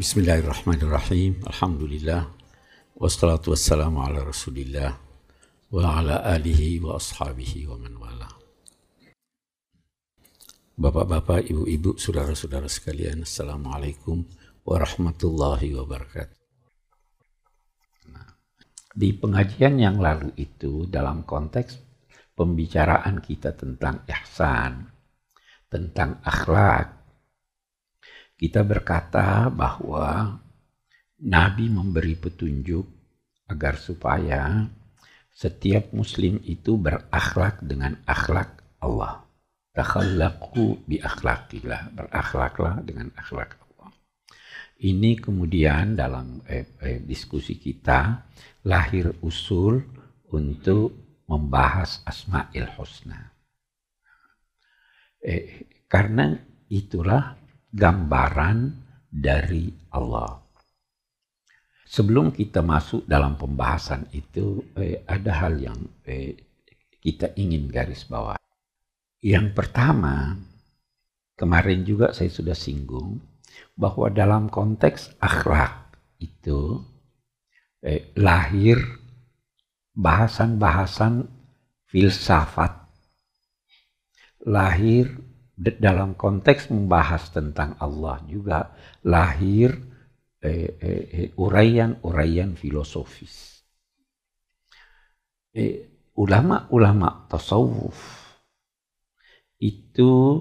Bismillahirrahmanirrahim. Alhamdulillah. Wassalatu wassalamu ala rasulillah wa ala alihi wa ashabihi wa man wala. Bapak-bapak, ibu-ibu, saudara-saudara sekalian, Assalamualaikum warahmatullahi wabarakatuh. Nah, di pengajian yang lalu itu dalam konteks pembicaraan kita tentang ihsan, tentang akhlak, kita berkata bahwa Nabi memberi petunjuk agar supaya setiap muslim itu berakhlak dengan akhlak Allah. Takhallaqu bi akhlaqillah, berakhlaklah dengan akhlak Allah. Ini kemudian dalam eh, eh, diskusi kita lahir usul untuk membahas Asma'il Husna. Eh, karena itulah gambaran dari Allah. Sebelum kita masuk dalam pembahasan itu, eh, ada hal yang eh, kita ingin garis bawah. Yang pertama, kemarin juga saya sudah singgung bahwa dalam konteks akhlak itu eh, lahir bahasan-bahasan filsafat, lahir dalam konteks membahas tentang Allah juga lahir eh, eh, eh, filosofis. Ulama-ulama eh, tasawuf itu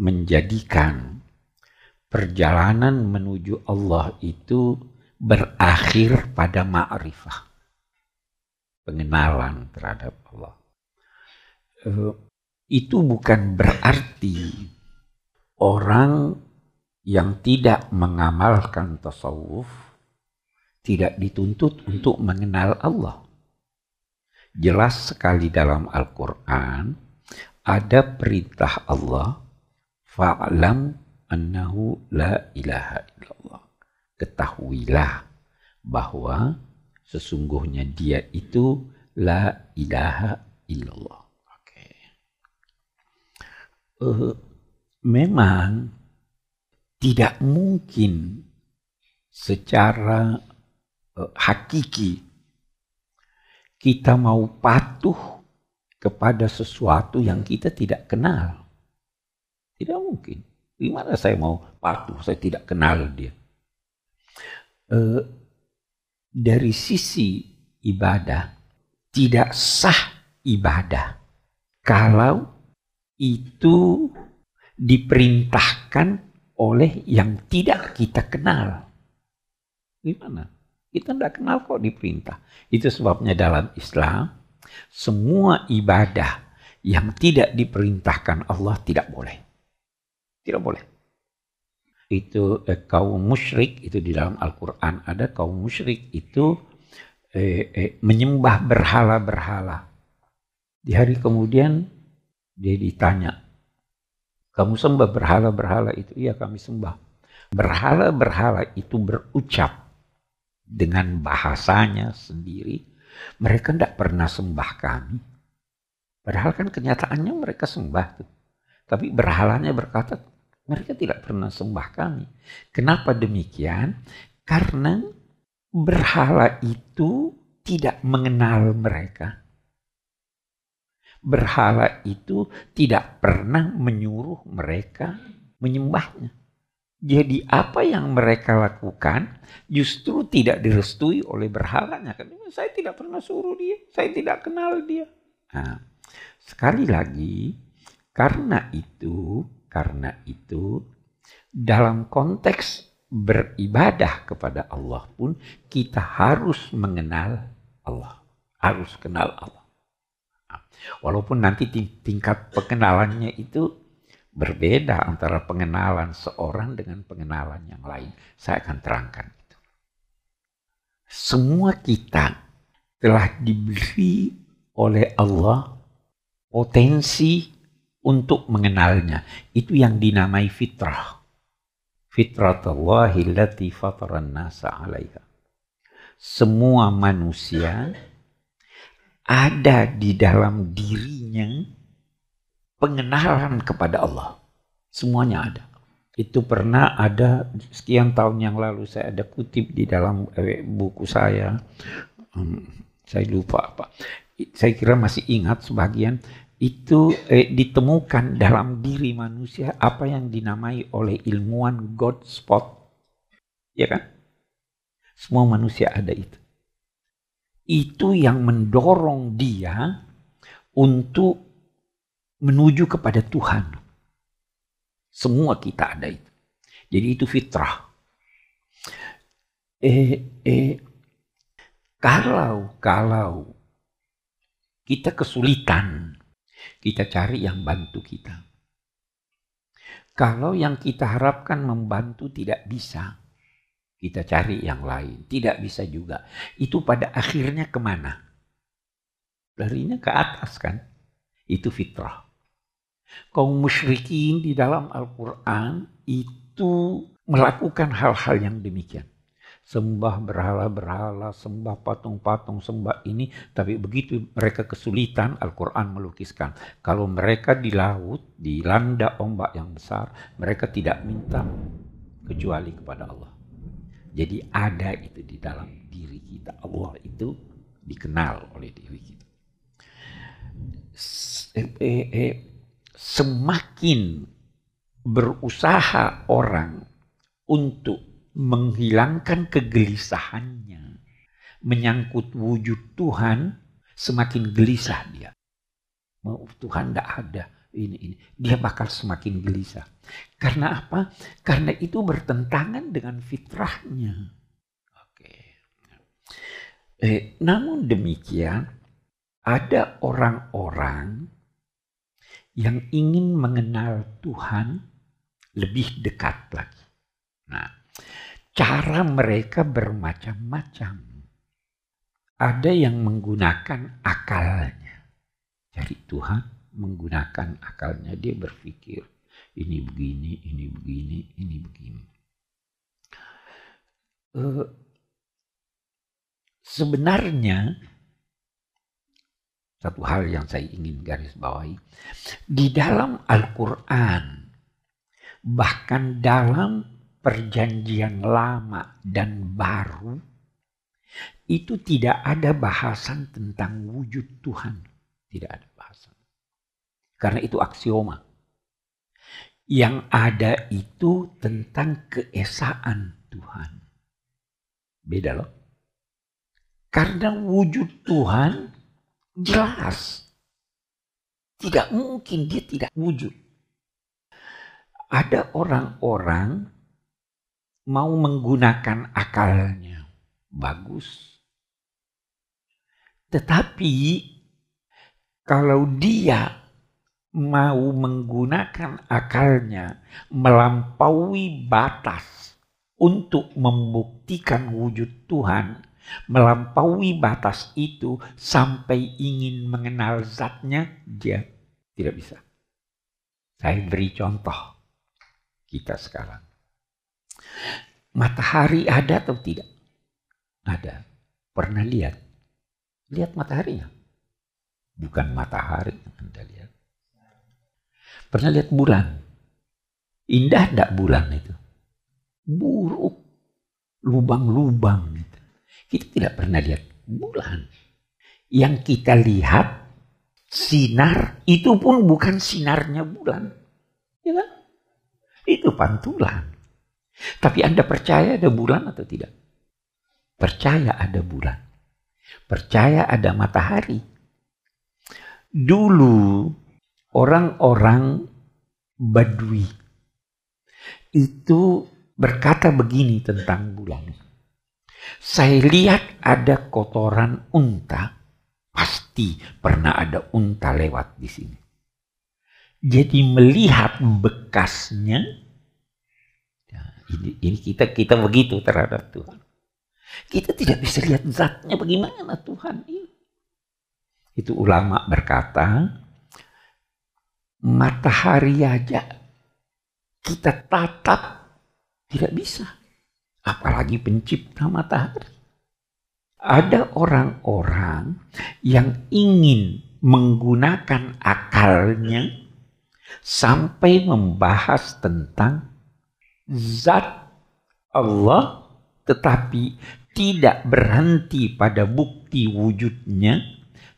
menjadikan perjalanan menuju Allah itu berakhir pada ma'rifah. Pengenalan terhadap Allah. Eh, itu bukan berarti orang yang tidak mengamalkan tasawuf tidak dituntut untuk mengenal Allah. Jelas sekali dalam Al-Quran ada perintah Allah fa'lam annahu la ilaha illallah. Ketahuilah bahwa sesungguhnya dia itu la ilaha illallah uh, memang tidak mungkin secara uh, hakiki kita mau patuh kepada sesuatu yang kita tidak kenal. Tidak mungkin. Gimana saya mau patuh? Saya tidak kenal dia. Uh, dari sisi ibadah, tidak sah ibadah kalau itu diperintahkan oleh yang tidak kita kenal. Gimana? Kita tidak kenal kok diperintah. Itu sebabnya dalam Islam, semua ibadah yang tidak diperintahkan Allah tidak boleh. Tidak boleh. Itu eh, kaum musyrik, itu di dalam Al-Quran ada kaum musyrik itu eh, eh, menyembah berhala-berhala. Di hari kemudian dia ditanya, kamu sembah berhala-berhala itu? Iya kami sembah. Berhala-berhala itu berucap dengan bahasanya sendiri. Mereka tidak pernah sembah kami. Padahal kan kenyataannya mereka sembah. Tuh. Tapi berhalanya berkata, mereka tidak pernah sembah kami. Kenapa demikian? Karena berhala itu tidak mengenal mereka berhala itu tidak pernah menyuruh mereka menyembahnya. Jadi apa yang mereka lakukan justru tidak direstui oleh berhalanya. Saya tidak pernah suruh dia, saya tidak kenal dia. Nah, sekali lagi, karena itu, karena itu, dalam konteks beribadah kepada Allah pun kita harus mengenal Allah, harus kenal Allah. Walaupun nanti tingkat pengenalannya itu berbeda antara pengenalan seorang dengan pengenalan yang lain. Saya akan terangkan itu. Semua kita telah diberi oleh Allah potensi untuk mengenalnya. Itu yang dinamai fitrah. Fitratullahi allati fataran nasa alaiha. Semua manusia ada di dalam dirinya pengenalan kepada Allah. Semuanya ada. Itu pernah ada sekian tahun yang lalu saya ada kutip di dalam eh, buku saya. Hmm, saya lupa apa. Saya kira masih ingat sebagian itu eh, ditemukan dalam diri manusia apa yang dinamai oleh ilmuwan God spot. Ya kan? Semua manusia ada itu. Itu yang mendorong dia untuk menuju kepada Tuhan. Semua kita ada itu. Jadi itu fitrah. Eh, eh, kalau kalau kita kesulitan, kita cari yang bantu kita. Kalau yang kita harapkan membantu tidak bisa, kita cari yang lain. Tidak bisa juga. Itu pada akhirnya ke mana? Larinya ke atas kan? Itu fitrah kaum musyrikin di dalam Al-Quran itu melakukan hal-hal yang demikian. Sembah berhala-berhala, sembah patung-patung, sembah ini. Tapi begitu mereka kesulitan, Al-Quran melukiskan. Kalau mereka di laut, dilanda ombak yang besar, mereka tidak minta kecuali kepada Allah. Jadi ada itu di dalam diri kita. Allah itu dikenal oleh diri kita. Eh, eh, eh, semakin berusaha orang untuk menghilangkan kegelisahannya menyangkut wujud Tuhan, semakin gelisah dia. Tuhan tidak ada, ini ini dia bakal semakin gelisah. Karena apa? Karena itu bertentangan dengan fitrahnya. Oke. Eh, namun demikian ada orang-orang yang ingin mengenal Tuhan lebih dekat lagi. Nah, cara mereka bermacam-macam. Ada yang menggunakan akalnya. Cari Tuhan menggunakan akalnya. Dia berpikir, ini begini, ini begini, ini begini. Uh, sebenarnya satu hal yang saya ingin garis bawahi. Di dalam Al-Quran, bahkan dalam perjanjian lama dan baru, itu tidak ada bahasan tentang wujud Tuhan. Tidak ada bahasan. Karena itu aksioma. Yang ada itu tentang keesaan Tuhan. Beda loh. Karena wujud Tuhan Jelas. Tidak mungkin dia tidak wujud. Ada orang-orang mau menggunakan akalnya. Bagus. Tetapi kalau dia mau menggunakan akalnya melampaui batas untuk membuktikan wujud Tuhan, melampaui batas itu sampai ingin mengenal zatnya, dia tidak bisa. Saya beri contoh kita sekarang. Matahari ada atau tidak? Ada. Pernah lihat? Lihat mataharinya. Bukan matahari yang Anda lihat. Pernah lihat bulan? Indah tidak bulan itu? Buruk. Lubang-lubang kita tidak pernah lihat bulan. Yang kita lihat sinar itu pun bukan sinarnya bulan. Ya kan? Itu pantulan. Tapi Anda percaya ada bulan atau tidak? Percaya ada bulan. Percaya ada matahari. Dulu orang-orang Badui itu berkata begini tentang bulan. Saya lihat ada kotoran unta. Pasti pernah ada unta lewat di sini. Jadi melihat bekasnya, ya, ini, ini kita kita begitu terhadap Tuhan. Kita tidak bisa lihat zatnya bagaimana Tuhan ini. Itu ulama berkata, matahari aja kita tatap tidak bisa apalagi pencipta matahari. Ada orang-orang yang ingin menggunakan akalnya sampai membahas tentang zat Allah tetapi tidak berhenti pada bukti wujudnya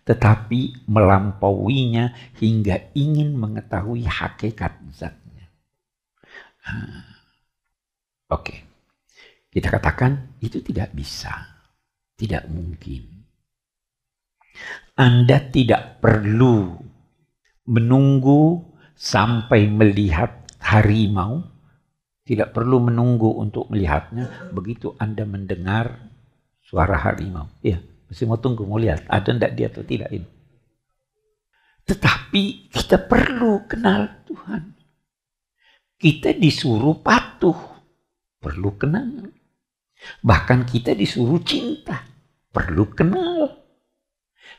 tetapi melampauinya hingga ingin mengetahui hakikat zatnya. Oke. Okay. Kita katakan itu tidak bisa. Tidak mungkin. Anda tidak perlu menunggu sampai melihat harimau. Tidak perlu menunggu untuk melihatnya. Begitu Anda mendengar suara harimau. Ya, Mesti mau tunggu, mau lihat ada ndak dia atau tidak ini. Tetapi kita perlu kenal Tuhan. Kita disuruh patuh, perlu kenal. Bahkan kita disuruh cinta, perlu kenal.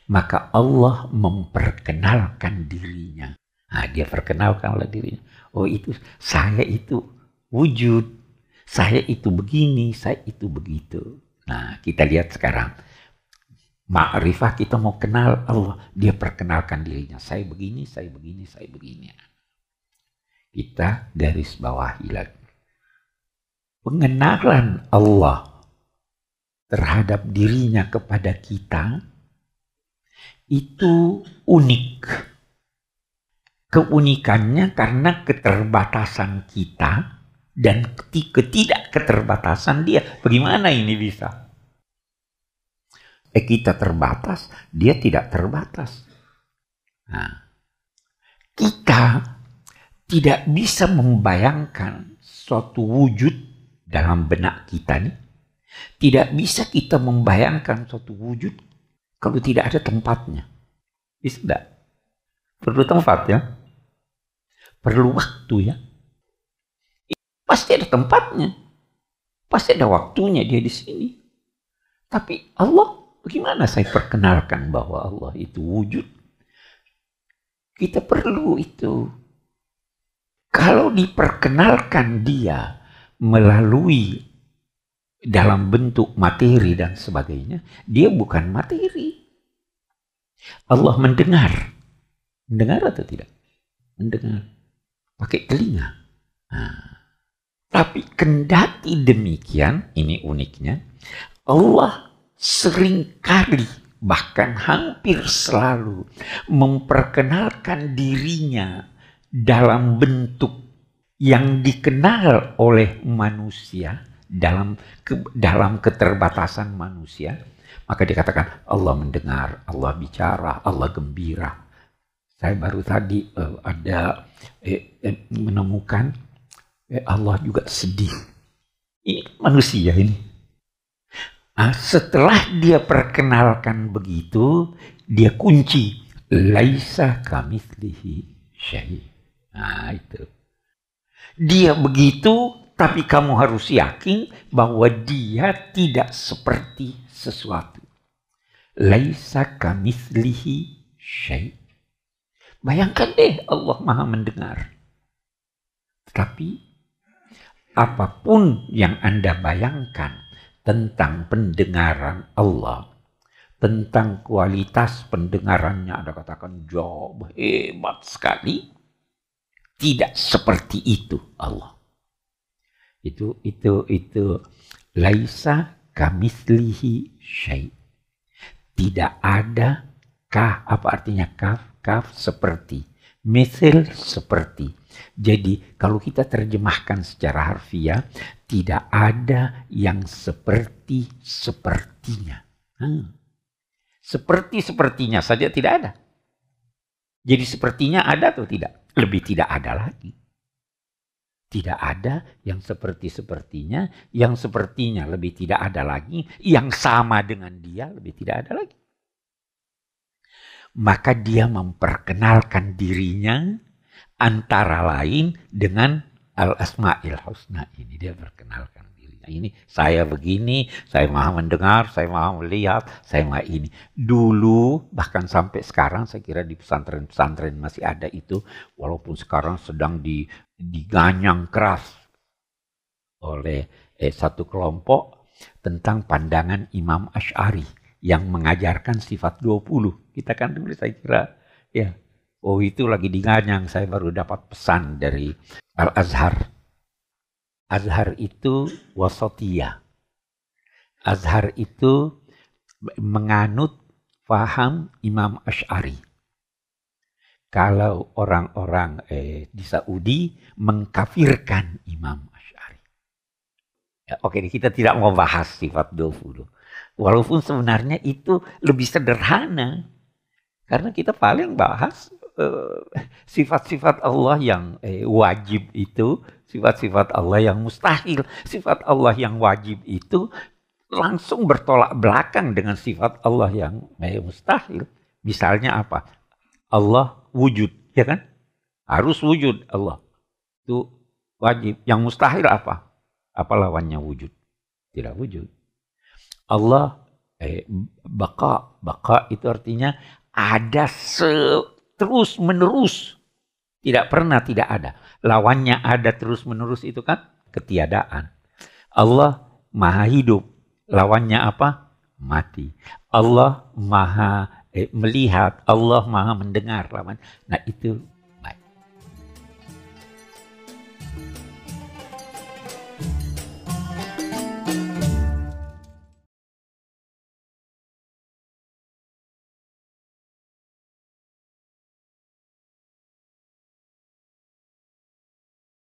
Maka Allah memperkenalkan dirinya. Nah, dia perkenalkan oleh dirinya. Oh itu, saya itu wujud. Saya itu begini, saya itu begitu. Nah, kita lihat sekarang ma'rifah kita mau kenal Allah, dia perkenalkan dirinya. Saya begini, saya begini, saya begini. Kita garis bawahi lagi. Pengenalan Allah terhadap dirinya kepada kita itu unik. Keunikannya karena keterbatasan kita dan ketidak keterbatasan dia. Bagaimana ini bisa? Eh kita terbatas, dia tidak terbatas. Nah, kita tidak bisa membayangkan suatu wujud dalam benak kita nih. Tidak bisa kita membayangkan suatu wujud kalau tidak ada tempatnya. Bisa tidak? Perlu tempat ya. Perlu waktu ya. Pasti ada tempatnya. Pasti ada waktunya dia di sini. Tapi Allah Bagaimana saya perkenalkan bahwa Allah itu wujud? Kita perlu itu. Kalau diperkenalkan dia melalui dalam bentuk materi dan sebagainya, dia bukan materi. Allah mendengar. Mendengar atau tidak? Mendengar. Pakai telinga. Nah, tapi kendati demikian, ini uniknya, Allah sering kali bahkan hampir selalu memperkenalkan dirinya dalam bentuk yang dikenal oleh manusia dalam ke, dalam keterbatasan manusia. Maka dikatakan Allah mendengar Allah bicara Allah gembira. Saya baru tadi uh, ada eh, eh, menemukan eh, Allah juga sedih. Ini manusia ini Nah, setelah dia perkenalkan begitu, dia kunci. Laisa kamitslihi syai. Nah, itu. Dia begitu, tapi kamu harus yakin bahwa dia tidak seperti sesuatu. Laisa kamitslihi syai. Bayangkan deh Allah Maha mendengar. Tapi apa pun yang Anda bayangkan, tentang pendengaran Allah, tentang kualitas pendengarannya ada katakan jauh hebat sekali. Tidak seperti itu Allah. Itu itu itu laisa kamislihi syai. Tidak ada kah apa artinya kaf kaf seperti misil seperti jadi kalau kita terjemahkan secara harfiah, tidak ada yang seperti sepertinya. Hmm. Seperti sepertinya saja tidak ada. Jadi sepertinya ada atau tidak? Lebih tidak ada lagi. Tidak ada yang seperti sepertinya, yang sepertinya lebih tidak ada lagi, yang sama dengan dia lebih tidak ada lagi. Maka dia memperkenalkan dirinya antara lain dengan al-asma'il husna ini dia perkenalkan dirinya. Ini saya begini saya maha mendengar saya maha melihat saya maha ini. Dulu bahkan sampai sekarang saya kira di pesantren-pesantren masih ada itu walaupun sekarang sedang di diganyang keras oleh eh, satu kelompok tentang pandangan Imam Ash'ari yang mengajarkan sifat 20 kita kan dulu saya kira ya Oh itu lagi di Nganyang, saya baru dapat pesan dari Al-Azhar. Azhar itu wasotia. Azhar itu menganut faham Imam Ash'ari. Kalau orang-orang eh, di Saudi mengkafirkan Imam Ash'ari. Ya, Oke, kita tidak mau bahas sifat dulu. Walaupun sebenarnya itu lebih sederhana. Karena kita paling bahas sifat-sifat uh, Allah yang eh, wajib itu, sifat-sifat Allah yang mustahil. Sifat Allah yang wajib itu langsung bertolak belakang dengan sifat Allah yang eh, mustahil. Misalnya apa? Allah wujud, ya kan? Harus wujud Allah. Itu wajib. Yang mustahil apa? Apa lawannya wujud? Tidak wujud. Allah eh, baka, baka itu artinya ada terus menerus. Tidak pernah tidak ada. Lawannya ada terus menerus itu kan ketiadaan. Allah maha hidup. Lawannya apa? Mati. Allah maha eh, melihat, Allah maha mendengar. Lawan. Nah itu